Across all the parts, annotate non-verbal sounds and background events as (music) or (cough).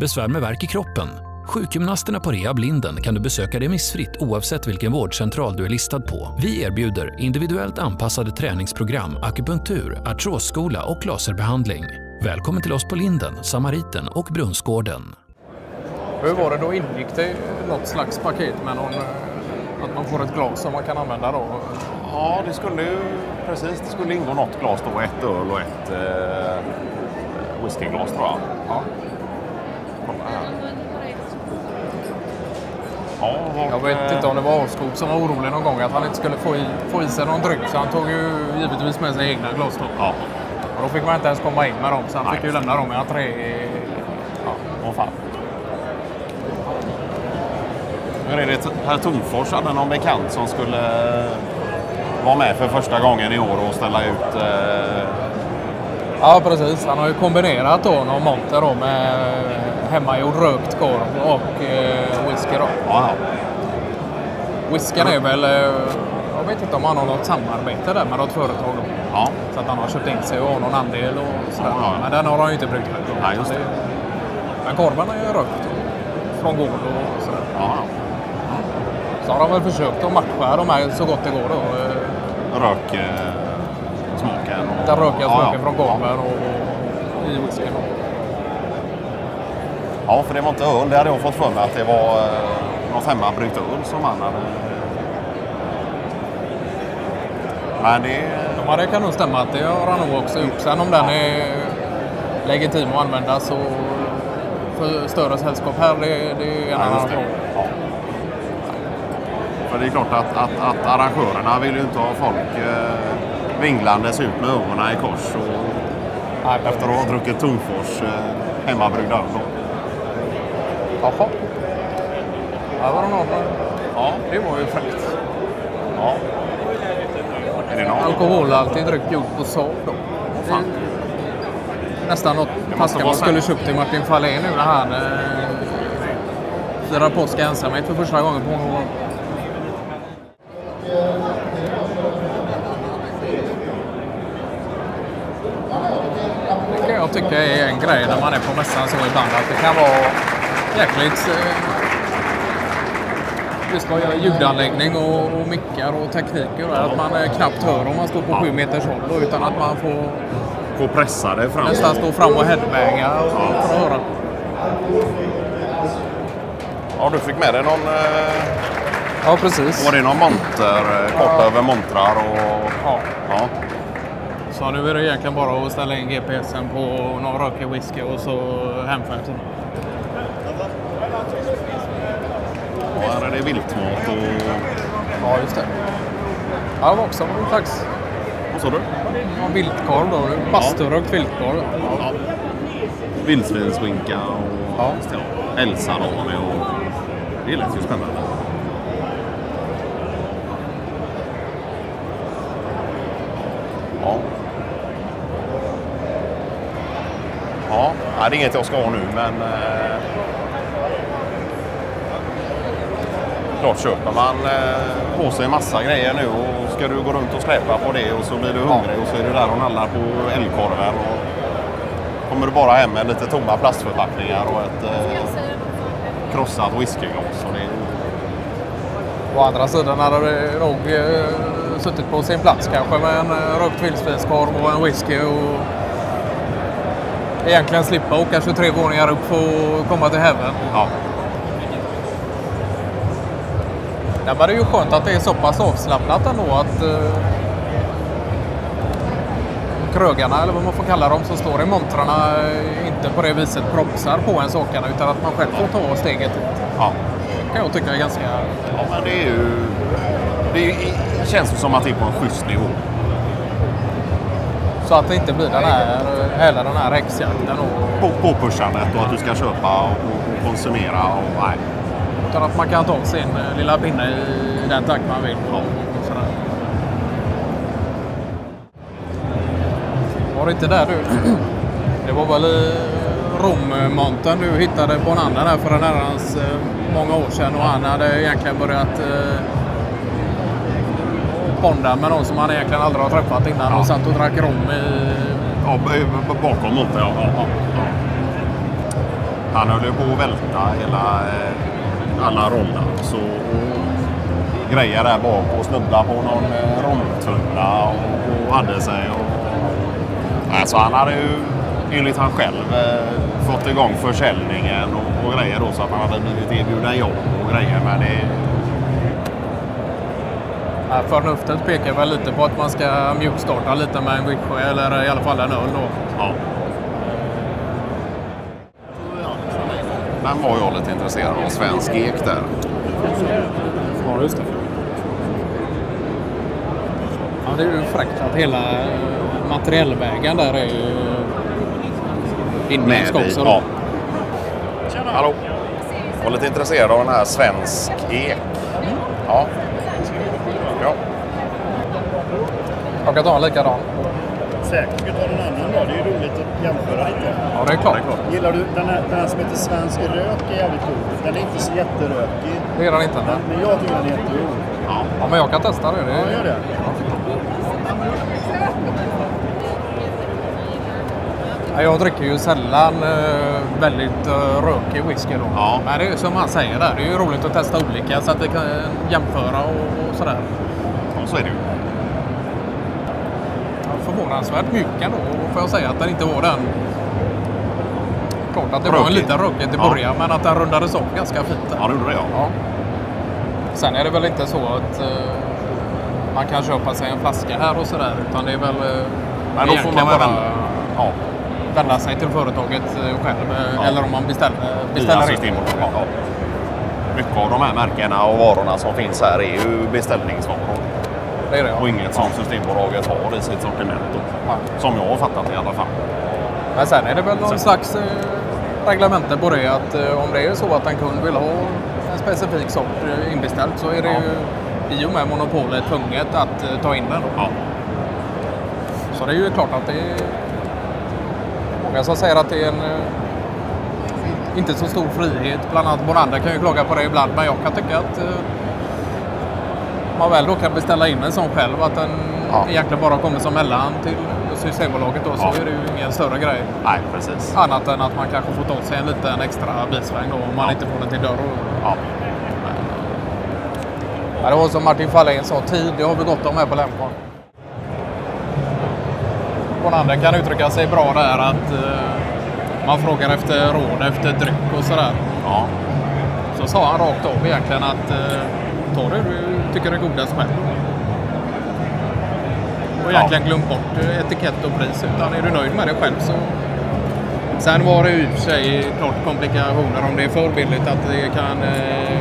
Besvär med värk i kroppen? Sjukgymnasterna på Rehab Linden kan du besöka remissfritt oavsett vilken vårdcentral du är listad på. Vi erbjuder individuellt anpassade träningsprogram, akupunktur, artrosskola och laserbehandling. Välkommen till oss på Linden, Samariten och Brunnsgården. Hur var det då? Ingick det något slags paket med någon, eh, att man får ett glas som man kan använda då? Ja, det skulle ju precis. Det skulle ingå något glas då. Ett öl och ett eh, whiskyglas tror jag. Ja. Ja, och, Jag vet eh, inte om det var Avskog som var orolig någon gång att han inte skulle få i, få i sig någon dryck så han tog ju givetvis med sig egna glas då. Ja, Och då fick man inte ens komma in med dem så han Nej. fick ju lämna dem i entré. ja, åh fan. Hur är det? Herr Tornfors hade någon bekant som skulle eh, vara med för första gången i år och ställa ut eh, Ja precis, han har ju kombinerat då någon monter då med hemmagjord rökt korv och eh, whisky då. ja, ja. Whiskyn är väl, eh, jag vet inte om han har något samarbete där med något företag då. ja. Så att han har köpt in sig och har någon andel och sådär. Ja. Men den har han ju inte brukt med. Nej, just det. Men korven är ju rökt från gård och sådär. ja. Så har de väl försökt att matcha de här så gott det går då. Eh, Rök eh, smaken. och- Den rökiga smaken från korven och, och i whiskyn. Ja, för det var inte öl. Det hade jag fått för mig att det var eh, något hemmabryggt öl som han hade. Men det... Ja, det kan nog stämma att det har han nog också gjort. Sen om den är legitim att använda så för större sällskap här, det, det är en annan fråga. Ja. För det är klart att, att, att arrangörerna vill ju inte ha folk eh, vinglandes ut med ögonen i kors och, Nej, efter att ha druckit Tornfors eh, hemmabryggd öl. Jaha. Här var det någon. Ja, Det var ju fräckt. ja. Är det någon? Alkoholhaltig dryck gjord på Saab då. fan. Nästan något vara man skulle köpt till Martin Fahlén nu när han eh, firar påsk i ensamhet för första gången på många år. Det kan jag tycka är en grej när man är på mässan så ibland att det kan vara jäkligt eh, just vad gäller ljudanläggning och, och mickar och tekniker. och Att man eh, knappt hör om man står på sju meters håll utan att man får Få pressa det fram. nästan stå fram och headbanga och- för att höra. Ja, du fick med dig någon... Eh, Ja, precis. var det någon monter? Eh, kort över montrar och... Ja. Ja. Så nu är det egentligen bara att ställa in GPSen på någon rökig whisky och så hemfärd. Och här är det viltmat och... Ja, just det. Ja, det var också faktiskt Vad sa du? en viltkorv då. Basturökt viltkorv. Ja. Vildsvinsskinka och... Ja. ja. Älgsalami och... Det lät ju spännande. Ja. Ja, det är inget jag ska ha nu men... Eh... Klart köper man eh, på sig en massa grejer nu och ska du gå runt och släpa på det och så blir du hungrig och så är du där och nallar på älgkorven. Och kommer du bara hem med lite tomma plastförpackningar och ett eh, krossat whiskyglas. Och det, Å andra sidan hade det nog eh, suttit på sin plats kanske med en eh, rökt vildsvinskorv och en whisky och egentligen slippa åka 23 våningar upp för att komma till heaven. ja, Men det är ju skönt att det är så pass avslappnat ändå att eh, krögarna, eller vad man får kalla dem, som står i montrarna eh, inte på det viset propsar på ens åkarna utan att man själv får ta steget ut. ja. Kan jag tycka är ganska... ja, men det är ju... Det känns ju som att det är på en schysst nivå. Så att det inte blir den här, heller den här häxjakten. Och, På, påpushandet och att du ska köpa och, och konsumera. Och, nej. Utan att man kan ta sin eh, lilla pinne i den takt man vill. Sådär. Var det inte där du? (clears throat) Det var väl i Rommonten du hittade annan här för en herrans eh, många år sedan och han hade egentligen börjat eh, bonda med någon som han egentligen aldrig har träffat innan Ja. och satt och drack rom i... Ja, bakom monter, ja. ja, ja. Han höll ju på att välta hela, alla rollar. Så, och grejer där bak och snubbla på någon eh, rolltunna och, och hade sig. Och, alltså han hade ju enligt han själv eh, fått igång försäljningen och, och grejer då så att han hade blivit erbjuden jobb och grejer. Men det, Ja, Förnuftet pekar väl lite på att man ska mjukstarta lite med en Vichy eller i alla fall en öl då. ja. Den var jag lite intresserad av. Svensk ek där. Ja, just det. Ja, det är ju fräckt att hela eh, materiellvägen där är ju inländsk också. ja. Hallå. Jag var lite intresserad av den här svensk ek. Ja. Ja. Jag kan ta en likadan. Säkert du tar en annan då. Det är ju roligt att jämföra lite. Ja, det är klart. Gillar du den här, den här som heter Svensk Rök är jävligt cool. Den är inte så jätterökig. Det är den inte. Men, men jag tycker den är jättegod. Ja, men jag kan testa det. det Ja, gör det. Ja, Jag dricker ju sällan eh, väldigt uh, rökig whisky då. Ja. Men det är ju som han säger där, det är ju roligt att testa olika så att vi kan jämföra och, och sådär. ja, så är det ju. Förvånansvärt mjuk ändå får jag säga att den inte var den. Klart att det var en Rökig. liten rökig till Ja. början men att den rundades upp ganska fint. Ja, det gjorde det ja. Ja. Sen är det väl inte så att eh, man kan köpa sig en flaska här och sådär utan det är väl eh, Men då får man bara vända. Ja, vända sig till företaget eh, själv Ja. eller om man beställer, beställer in. Ja. Mycket av de här märkena och varorna som finns här är ju beställningsvaror. Det är det Och ja. inget som Systembolaget har i sitt sortiment. Ja. Som jag har fattat i alla fall. Men sen är det väl någon Sen- slags eh, reglemente på det att eh, om det är så att en kund vill ha en specifik sort eh, inbeställt så är det Ja. ju i och med monopolet tvunget att eh, ta in den. Ja. Så det är ju klart att det är många som säger att det är en eh, inte så stor frihet. Bland annat Bonander kan ju klaga på det ibland men jag kan tycka att eh, man väl då kan beställa in en sån själv att den Ja. egentligen bara kommer som mellan till Systembolaget då så Ja. är det ju ingen större grej. Nej, precis. Annat än att man kanske får ta sig en liten extra bilsväng då om man Ja. inte får den till dörr. Ja. Ja, det var som Martin Fahlén sa, tid det har vi gott om här på Lemcon. Bonander kan uttrycka sig bra där att eh, man frågar efter råd efter dryck och sådär. Ja. Så sa han rakt av egentligen att eh, ta det du tycker är godast själv. Och egentligen glöm bort eh, etikett och pris utan är du nöjd med det själv så Sen var det ju i och för sig klart komplikationer om det är för billigt att det kan eh,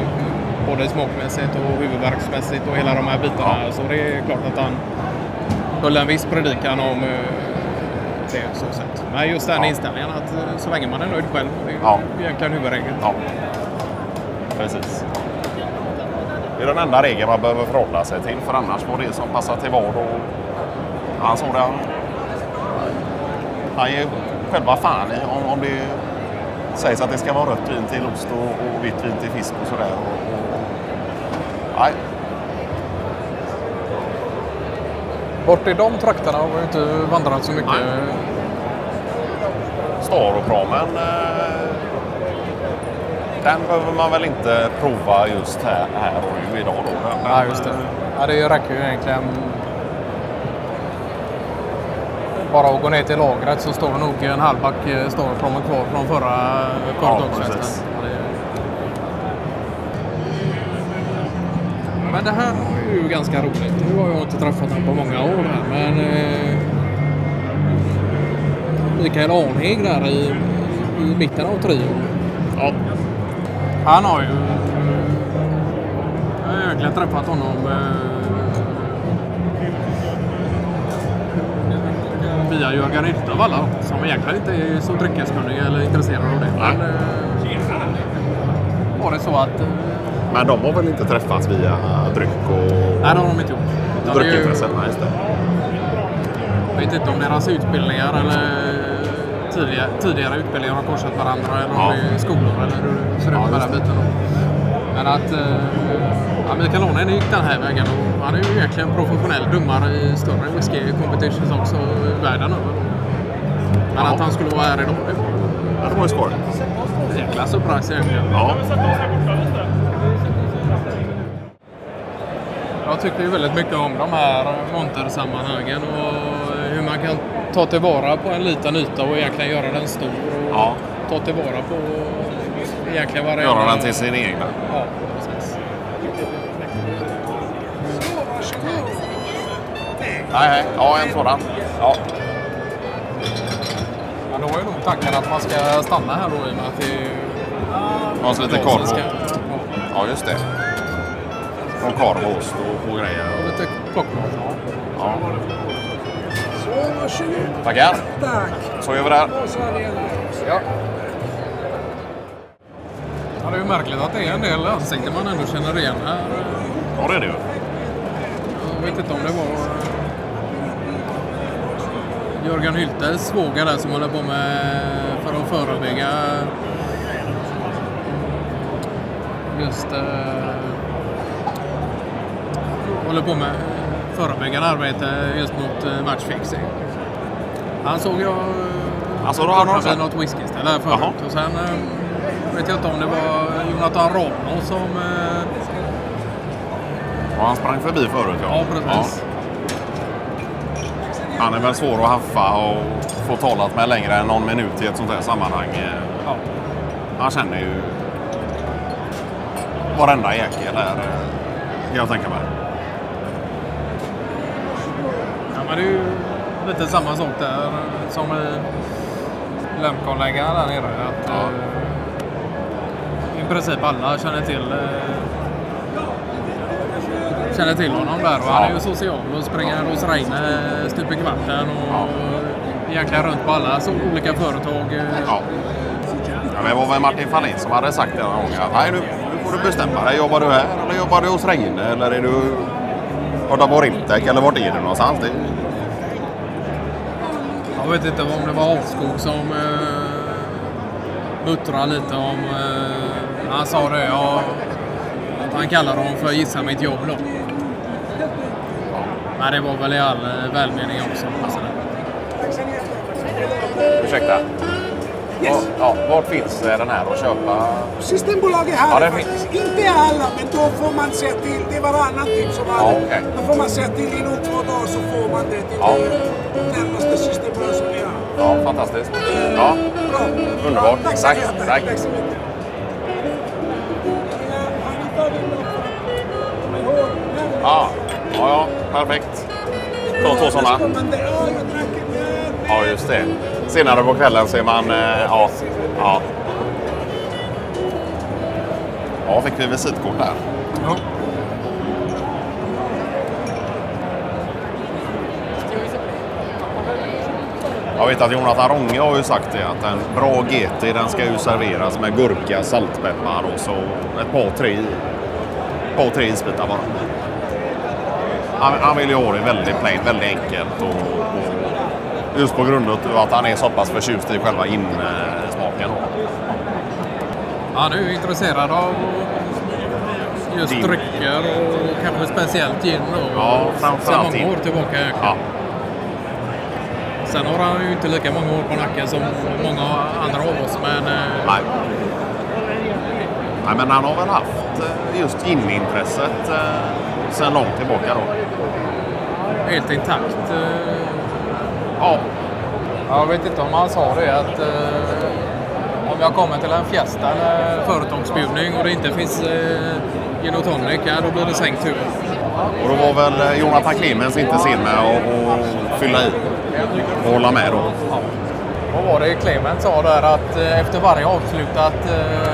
både smakmässigt och huvudvärksmässigt och hela de här bitarna. Ja. Så det är klart att han höll en viss predikan om eh, det så sätt. Men just den Ja. inställningen att eh, så länge man är nöjd själv, det är Ja. egentligen huvudregeln. ja. Precis. Det är den enda regeln man behöver förhålla sig till. För annars får det som passar till vad. Och han såg det. Han ger själva fan i om, om det sägs att det ska vara rött vin till ost och, och vitt vin till fisk och sådär. Och, och, nej, Bort i de trakterna har vi inte vandrat så mycket. Nej. Staropramen. Den behöver man väl inte prova just här, här och nu idag då. Den, Ja, just det. Ja, det räcker ju egentligen bara att gå ner till lagret så står det nog en halv back eh, Staropramen kvar från förra företagsfesten. precis. Ja, Men det här är ju ganska roligt. Nu har jag inte träffat honom på många år här, men eh, Mikael Arnheg där i, i mitten av trion. Ja. Han har ju... Jag har egentligen träffat honom eh, via Jörgen Ryttervall som egentligen inte är så dryckeskunnig eller intresserad av det. Men eh, var det så att... Eh, Men de har väl inte träffats via dryck och nej, det har de inte gjort. Dryckintresset? Nej, just det. Jag vet inte om deras utbildningar eller tidigare, tidigare utbildningar har korsat varandra eller om Ja. det är skolor eller hur det ser ut med den biten. Men att eh, ja, Mikael Arnheden gick den här vägen och han är ju egentligen professionell domare i större whisky competitions också världen över. Men Ja. att han skulle vara här idag, det var det var ju skoj. jäkla surprise egentligen. Ja. Jag tycker ju väldigt mycket om de här montersammanhangen och hur man kan ta tillvara på en liten yta och egentligen göra den stor. Och Ja. Ta tillvara på egentligen varenda... Göra den till sin egna. Ja, precis. Nej, nej. Ja, en sådan. Ja. Men då är nog tanken att man ska stanna här då i och med att det är... Så lite korv ska-. Ja, just det. Och korv och ost och, och grejer. och lite plockmat. Ja. Så, varsågod. Tackar. Tack. Så gör vi hade jag Ja. Ja, det är ju märkligt att det är en del ansikten man ändå känner igen här. Ja, det är det ju. Jag vet inte om det var eh, Jörgen Hyltes svåger där som håller på med för att förebygga just eh, håller på med förebyggande arbete just mot eh, matchfixing. Han såg jag eh, Alltså, då har han vid något whiskyställe förut. Jaha. Och sen eh, vet jag inte om det var Jonathan Romo som eh, Och han sprang förbi förut, ja. Ja, precis. Han är väl svår att haffa och få talat med längre än någon minut i ett sånt här sammanhang. Ja. Han känner ju varenda jäkel här, eh, kan jag tänka mig. Ja, men det är ju lite samma sak där som i Lemkonläggaren där nere. Att, Ja. eh, I princip alla känner till eh, känner till honom där. Och Han är ju social och springer hos Reine stup i kvarten och egentligen runt på alla så olika företag. eh. Ja. Ja, det var väl Martin Fahlin som hade sagt det någon gång att nej, nu, nu får du bestämma dig. Jobbar du här eller jobbar du hos Reine eller är du borta på Rimtek eller vart är du någonstans? Det, Jag vet inte om det var Avskog som uh, muttrade lite om... eh, han sa det, ja, att han kallar dem för Gissa mitt jobb då. Men det var väl i all eh, välmening också. Alltså. ursäkta. Yes. Ja, vart finns eh, den här att köpa? Systembolaget här Ja, det faktiskt. Inte alla, men då får man säga till. Det är varannan typ som alla. Ja, okej. Då får man säga till inom två dagar så får man det till Ja. det närmaste systembolag som vi har. Ja, fantastiskt. Ja, Bra. Underbart. Tack så Tack. Tack. Tack så mycket. ja, ja, ja perfekt. Ta två sådana. Ja, just det. Senare på kvällen ser man... Eh, ja, ja. Ja, fick vi visitkort där. Ja. Jag vet att Jonathan Ronge har ju sagt det att en bra GT den ska ju serveras med gurka, saltpeppar och så ett par, tre, par, tre isbitar bara. Han, han vill ju ha det väldigt plain, väldigt enkelt och, och just på grund av att han är så pass förtjust i själva insmaken. Han är ju intresserad av just Gin. drycker och kanske speciellt gin då. Ja, framförallt gin. många år tillbaka. Ja, Sen har han ju inte lika många år på nacken som många andra av oss. Men eh, nej. nej. Men han har väl haft eh, just ginintresset eh, sedan långt tillbaka då. helt intakt. Ja, Jag vet inte om han sa det att eh, om jag kommer till en fiesta eller företagsbjudning och det inte finns eh, gin och tonic, ja, då blir det sänkt huvud. Och då var väl eh, Jonathan Clemens inte sen med att fylla i och hålla med då. Vad var det Clement sa där att eh, efter varje avslutat eh,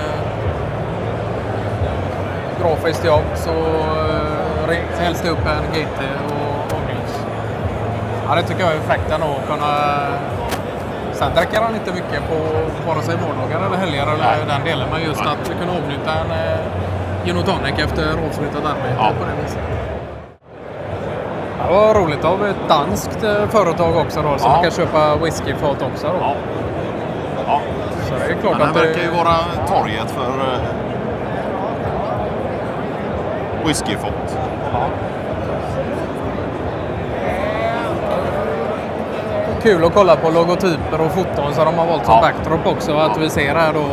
grafiskt jobb så eh, hälls det upp en GT. Ja, det tycker jag är fräckt ändå att kunna... Sen dricker han inte mycket på vare sig vardagar eller helger eller Nej. den delen. Men just Nej. att kunna avnjuta en eh, gin och tonic efter avslutat arbete Ja. på det viset. Det var roligt av ett danskt eh, företag också då, så Ja. man kan köpa whiskyfat också. Då. Ja. Ja. Så det är klart Men det verkar ju vara torget för eh, whiskyfat. Kul att kolla på logotyper och foton så de har valt som Ja. backdrop också. Att vi ser här då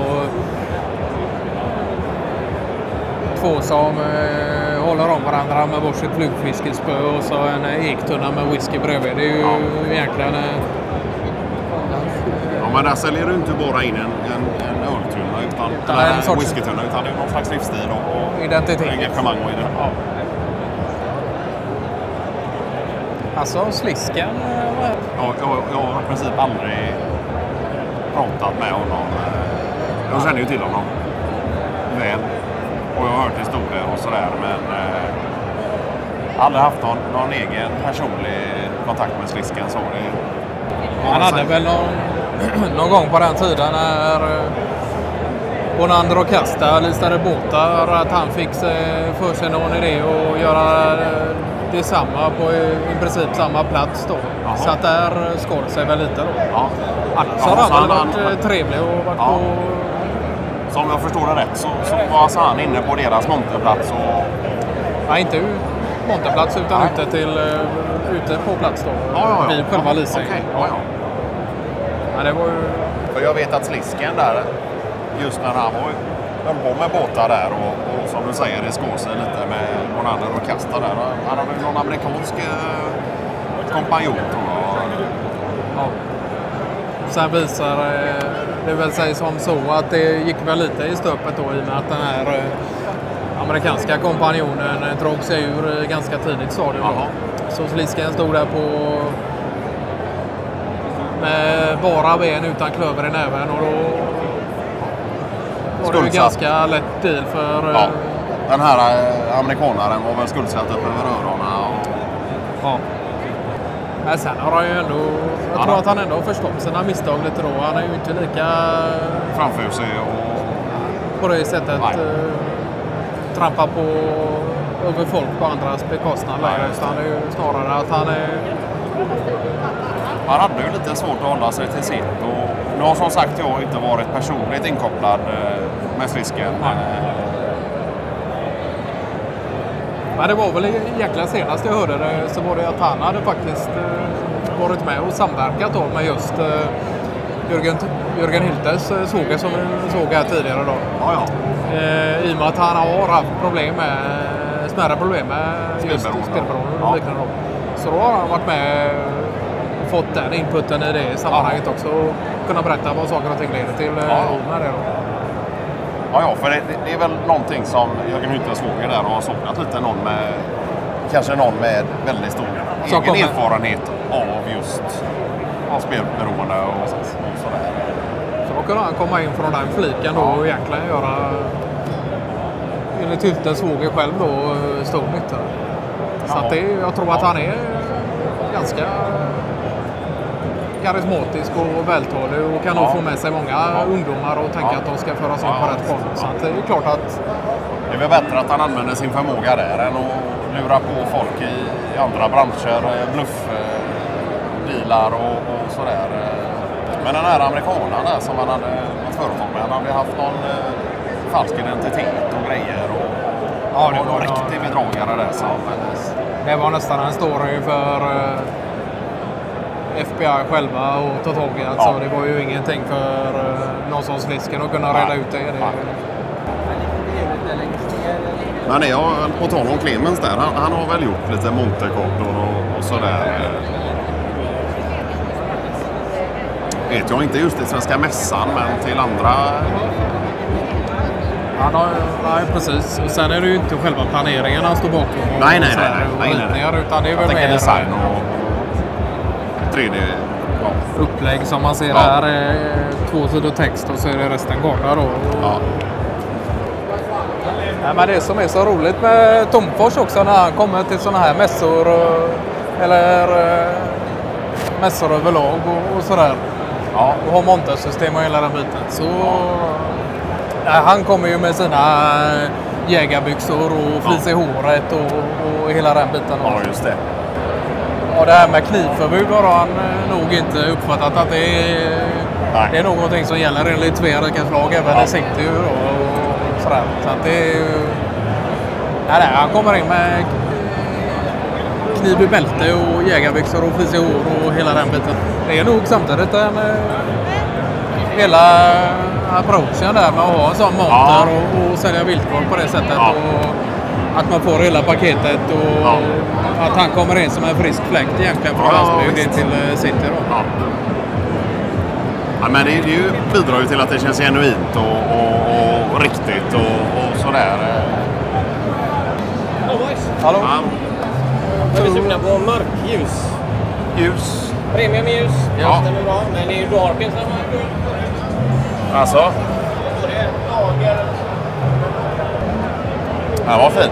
två som eh, håller om varandra med varsitt flugfiskespö och så en ektunna med whisky bredvid. Det är ju Ja. egentligen... Eh, Ja, men där säljer du inte bara in en, en, en öltunna utan, Utan en en sorts- whiskytunna utan det är någon slags livsstil och, och identitet. engagemang i det. Ja. Alltså slisken. eh, det? Jag, jag, jag har i princip aldrig pratat med honom. Jag känner ju till honom väl och jag har hört historier och sådär men eh, aldrig haft någon, någon egen personlig kontakt med Slisken. Så det, Han hade väl någon, (clears throat) någon gång på den tiden när eh, Bonander och Casta listade båtar att han fick för sig någon idé att göra eh, detsamma på i, princip samma plats då. Jaha. Så att där det sig väl lite då. ja. Annars har han väl varit han- eh, trevlig och varit Ja. på... Så om jag förstår det rätt så, så var han inne på deras monterplats och Ja, inte monterplats utan Nej. ute, till, eh, ute på plats då. Ja, ja, ja. Vid själva Ja, leasingen. okej. Ja, ja. Ja, det var ju... För jag vet att Slisken där, just när han var, höll på med båtar där och som du säger, det skår sig lite med Monander och Kasta där. Han hade någon amerikansk eh, kompanjon tror jag. Ja. Sen visar eh, det väl sig som så att det gick väl lite i stöpet då i och med att den här eh, amerikanska kompanjonen eh, drog sig ur eh, ganska tidigt stadium. Så Slisken stod där på med bara ben utan klöver i näven och då var det ju ganska lätt deal för... eh, Ja. Den här eh, amerikanaren var väl skuldsatt upp över öronen. Och, Ja. Men sen har han ju ändå... Jag Ja, tror att han ändå har förstått sina misstag lite då. Han är ju inte lika framför sig och på det sättet Nej. eh, trampa på över folk på andras bekostnad längre. Utan det är ju snarare att han är... Han hade ju lite svårt att hålla sig till sitt. Och nu har som sagt jag inte varit personligt inkopplad eh, med Slisken. Nej. Eh, Men det var väl egentligen senast jag hörde det så var det att han hade faktiskt eh, varit med och samverkat då med just Jörgen, Jörgen Hiltes svåger som vi såg här tidigare då. Ja, ja. I och med att han har haft problem med, smärre problem med just Spelberoende. Ja. och liknande. Då. Så då har han varit med och fått den inputen i det sammanhanget också. Kunna berätta vad saker och ting leder till eh, Ja. det. Ja, ja, för det, det- är väl någonting som Jörgen Hyltes svåger där har saknat lite någon med kanske någon med väldigt stor egen kommer. erfarenhet av just spelberoende och, och sådär. Så då kunde han komma in från den fliken då och egentligen göra enligt Hyltes svåger själv då eh, stor nytta. Så Ja. det, jag tror att Ja. han är ganska karismatisk och vältalig och kan nog Ja. få med sig många ungdomar och tänka Ja. att de ska föras in Ja, på ja, rätt bana. Så ja. att det är klart att Det är väl bättre att han använder sin förmåga där än att lura på folk i, i andra branscher, eh, bluffdealar och, och sådär. Men den här amerikanaren där som han hade något företag med, han hade haft någon eh, falsk identitet och grejer. Och, Ja, det var någon- riktig bedragare där som... det var nästan en story för eh, FBI själva att ta tag i. Alltså, Ja. Det var ju ingenting för eh, någon som Slisken att kunna Nej. reda ut det. det. Men jag, på tal om Clemens där, han, han har väl gjort lite Montecarlo och, och sådär. Vet jag inte just i Svenska Mässan, men till andra... Han har, nej, precis. Och sen är det ju inte själva planeringen han står bakom. och Nej, nej, nej, nej, och nej, nej. Utan det är väl mer design och 3D. Ja. upplägg som man ser Ja. här. Är två sidor text och så är det resten gata då. Ja. Nej, men det som är så roligt med Tomfors också när han kommer till sådana här mässor eller eh, mässor överlag och, och sådär. Ja. och har montersystem och hela den biten. Så nej, han kommer ju med sina jägarbyxor och flis i håret och, och hela den biten. ja, just det. Och det här med knivförbud har han eh, nog inte uppfattat att det är, Nej. det är någonting som gäller enligt Sverikens lag även Ja. i city och, och sådär. Så att det är. Nej, nej, han kommer in med kniv i bälte och jägarbyxor och frizig hår och hela den biten. Det är nog samtidigt en... eh, Hela approachen där med att ha en sån monter Ja. och, och sälja viltvård på det sättet. Ja. Och att man får hela paketet och Ja. att han kommer in som en frisk fläkt egentligen från Ja, landsbygd in visst. till eh, city. Då. Ja. Ja, men det, det är ju, bidrar ju till att det känns genuint och, och, och riktigt och, och sådär. Hallå? Ja, Jag är sugna på mörkljus. ljus. Premiumljus. Ja. Stämmer bra. Men det är ju darken som är. Alltså, är lager. Den var fin.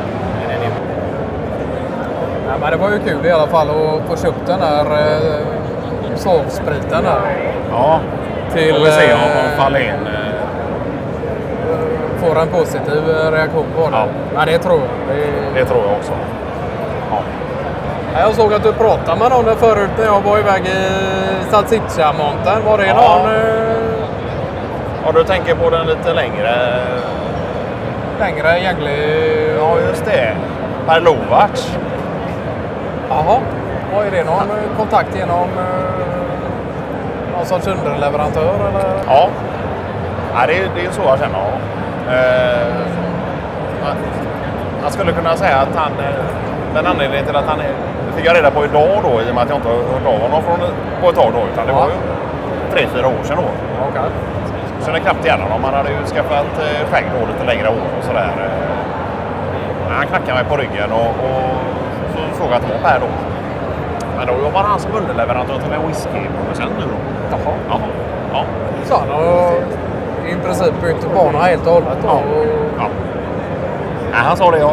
Ja, men det var ju kul i alla fall att få köpt den där eh, sovspriten där. Ja, Till, får vi se om, eh, Fahlén... eh, Får en positiv eh, reaktion på det. Ja. Men det tror jag. Det, Det tror jag också. Ja, Jag såg att du pratade med någon förut när jag var iväg i Salsiccia-montern. Var det Ja. någon eh, Ja, du tänker på den lite längre... längre gänglig? Ja, just det. Per Lovac. Jaha. Vad är det? Någon kontakt genom eh, någon sorts underleverantör? Eller? Ja. ja det, är, det är så jag känner honom. Eh, man, man skulle kunna säga att han... eh, Den anledningen till att han är... Det fick jag reda på idag då i och med att jag inte har hört av honom från, på ett tag då. Utan det Ja. var ju tre, fyra år sedan då. Okej. Känner knappt igen honom. Han hade ju skaffat eh, skägg då, lite längre hår och sådär. eh. Han knackade mig på ryggen och, och så frågade jag att det var Per då. Men då jobbar han som underleverantör till en whiskyproducent nu då. Jaha. Ja. Ja. Så han har i princip bytt bana helt och hållet? Ja. Och ja. Nej, han sa det. Jag...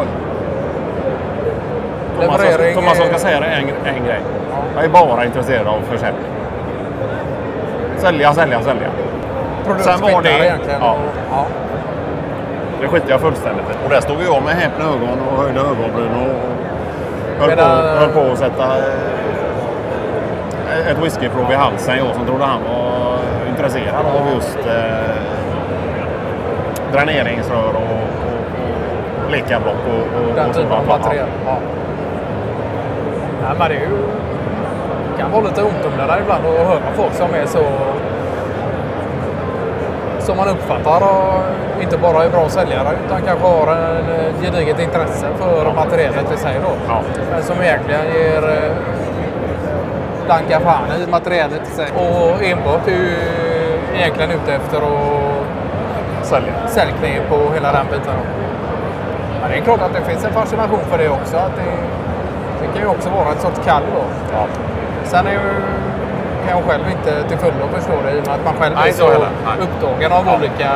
Leverering, Thomas eh, ska säga det en, en grej. Jag är bara intresserad av försäljning. Sälja, sälja, sälja. Det- egentligen. ja. Ja. Det skiter jag fullständigt i. Och där stod jag med häpna ögon och höjde ögonbryn och höll, Medan- på, höll på att sätta eh, ett whiskyprov i halsen. Jag som trodde han var intresserad av just eh, dräneringsrör och, och, och lekablock och, och, Den och typen av material. Ja. Nej, men det är ju... Kan vara lite ont om det där ibland att höra folk som är så... Som man uppfattar och inte bara är bra säljare utan kanske har en eh, gediget intresse för materialet i sig då. Ja. Men som egentligen ger eh, danka fan i materialet i sig. Och enbart är ju egentligen ute efter att Sälja. säljkniv på hela den biten. Men det är klart att det finns en fascination för det också. Att det, det kan ju också vara ett sorts kall då. Ja. Sen är ju, kan jag själv inte till fullo förstå det i och med att man själv Nej, är så upptagen av Ja. olika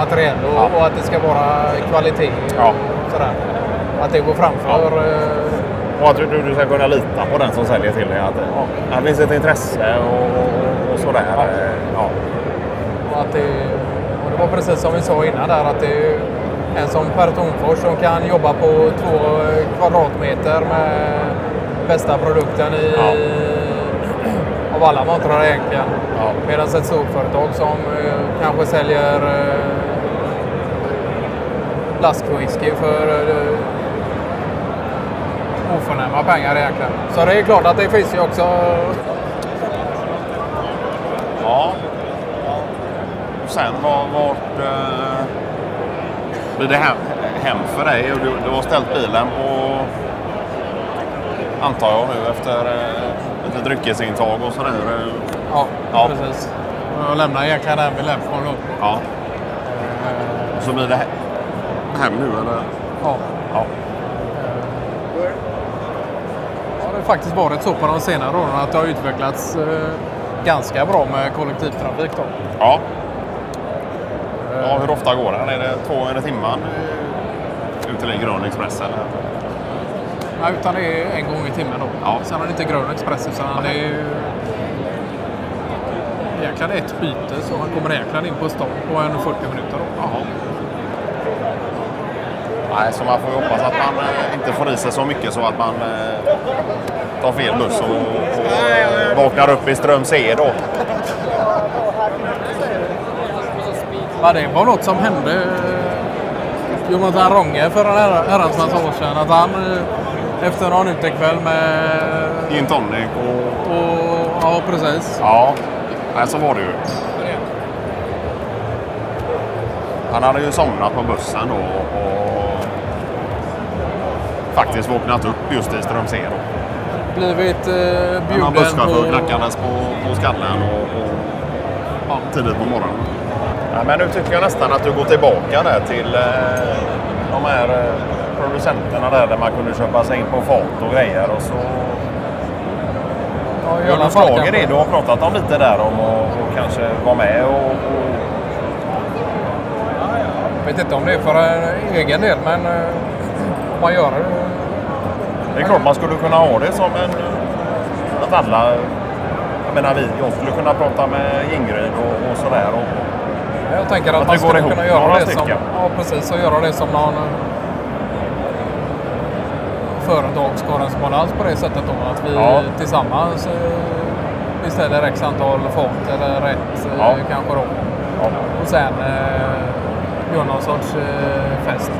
material och, Ja. och att det ska vara kvalitet Ja. sådär. Att det går framför. eh, Och att du, du, ska kunna lita på den som säljer till dig. Att ja, det finns ett intresse och, och, sådär. Ja. Och, att det, och det var precis som vi sa innan där att det är en som Per Tornfors som kan jobba på två kvadratmeter med bästa produkten i, Ja. Av alla montrar egentligen. Ja. Medan ett storföretag som eh, kanske säljer eh, flaskwhisky för eh, oförnäma pengar egentligen. Så det är klart att det finns ju också Ja. Och sen var, vart eh, blir det hem, hem för dig? Och Du, du har ställt bilen på, antar jag nu, efter eh, lite dryckesintag och sådär. eh. Ja, Ja. precis. Jag lämnar egentligen den vid Lemcon då. Ja. Och så blir det he- hem nu eller? Ja. Ja. Ja, det har faktiskt varit så på de senare åren att det har utvecklats eh, ganska bra med kollektivtrafik. Då. Ja. ja. Hur ofta går den? Är det två gånger i timmen eh, ut till en grön express eller? Nej, utan det är en gång i timmen då. Ja. Sen är det inte grön express utan det är ju egentligen ett byte så man kommer egentligen in på stan på en 40 minuter. Då. Jaha. Nej, så man får ju hoppas att man eh, inte får i sig så mycket så att man eh, tar fel buss och, och vaknar upp i Strömsed då. Ja, det var något som hände eh, Jonathan Ronge för en herra- herrans massa år sedan. Att han, Efter någon utekväll med... Gin tonic och... Och, ja, precis. Ja, nej, så var det ju. Han hade ju somnat på bussen då och faktiskt vaknat upp just i Strömsero. Blivit eh, Han har bjuden busschaufför på... knackandes på, på skallen och, och ja, tidigt på morgonen. Ja, men nu tycker jag nästan att du går tillbaka där till eh, de här eh, producenterna där, där man kunde köpa sig in på fat och grejer. Och så Ja, gör du slag i det du har pratat om lite där om och, och kanske vara med och, och Jag vet inte om det är för en egen del, men eh, om man gör det. Det är klart man skulle kunna ha det som en... Att alla... Jag menar vi, jag skulle kunna prata med Ingrid och, och sådär. Och, Jag tänker att, Att man skulle kunna göra det som... Ja, precis. Och göra det som någon eh, företagskorrespondens på det sättet då. Att vi Ja. tillsammans eh, beställer x antal fat eller rätt eh, Ja. kanske då. ja. Och sen eh, gör någon sorts eh, fest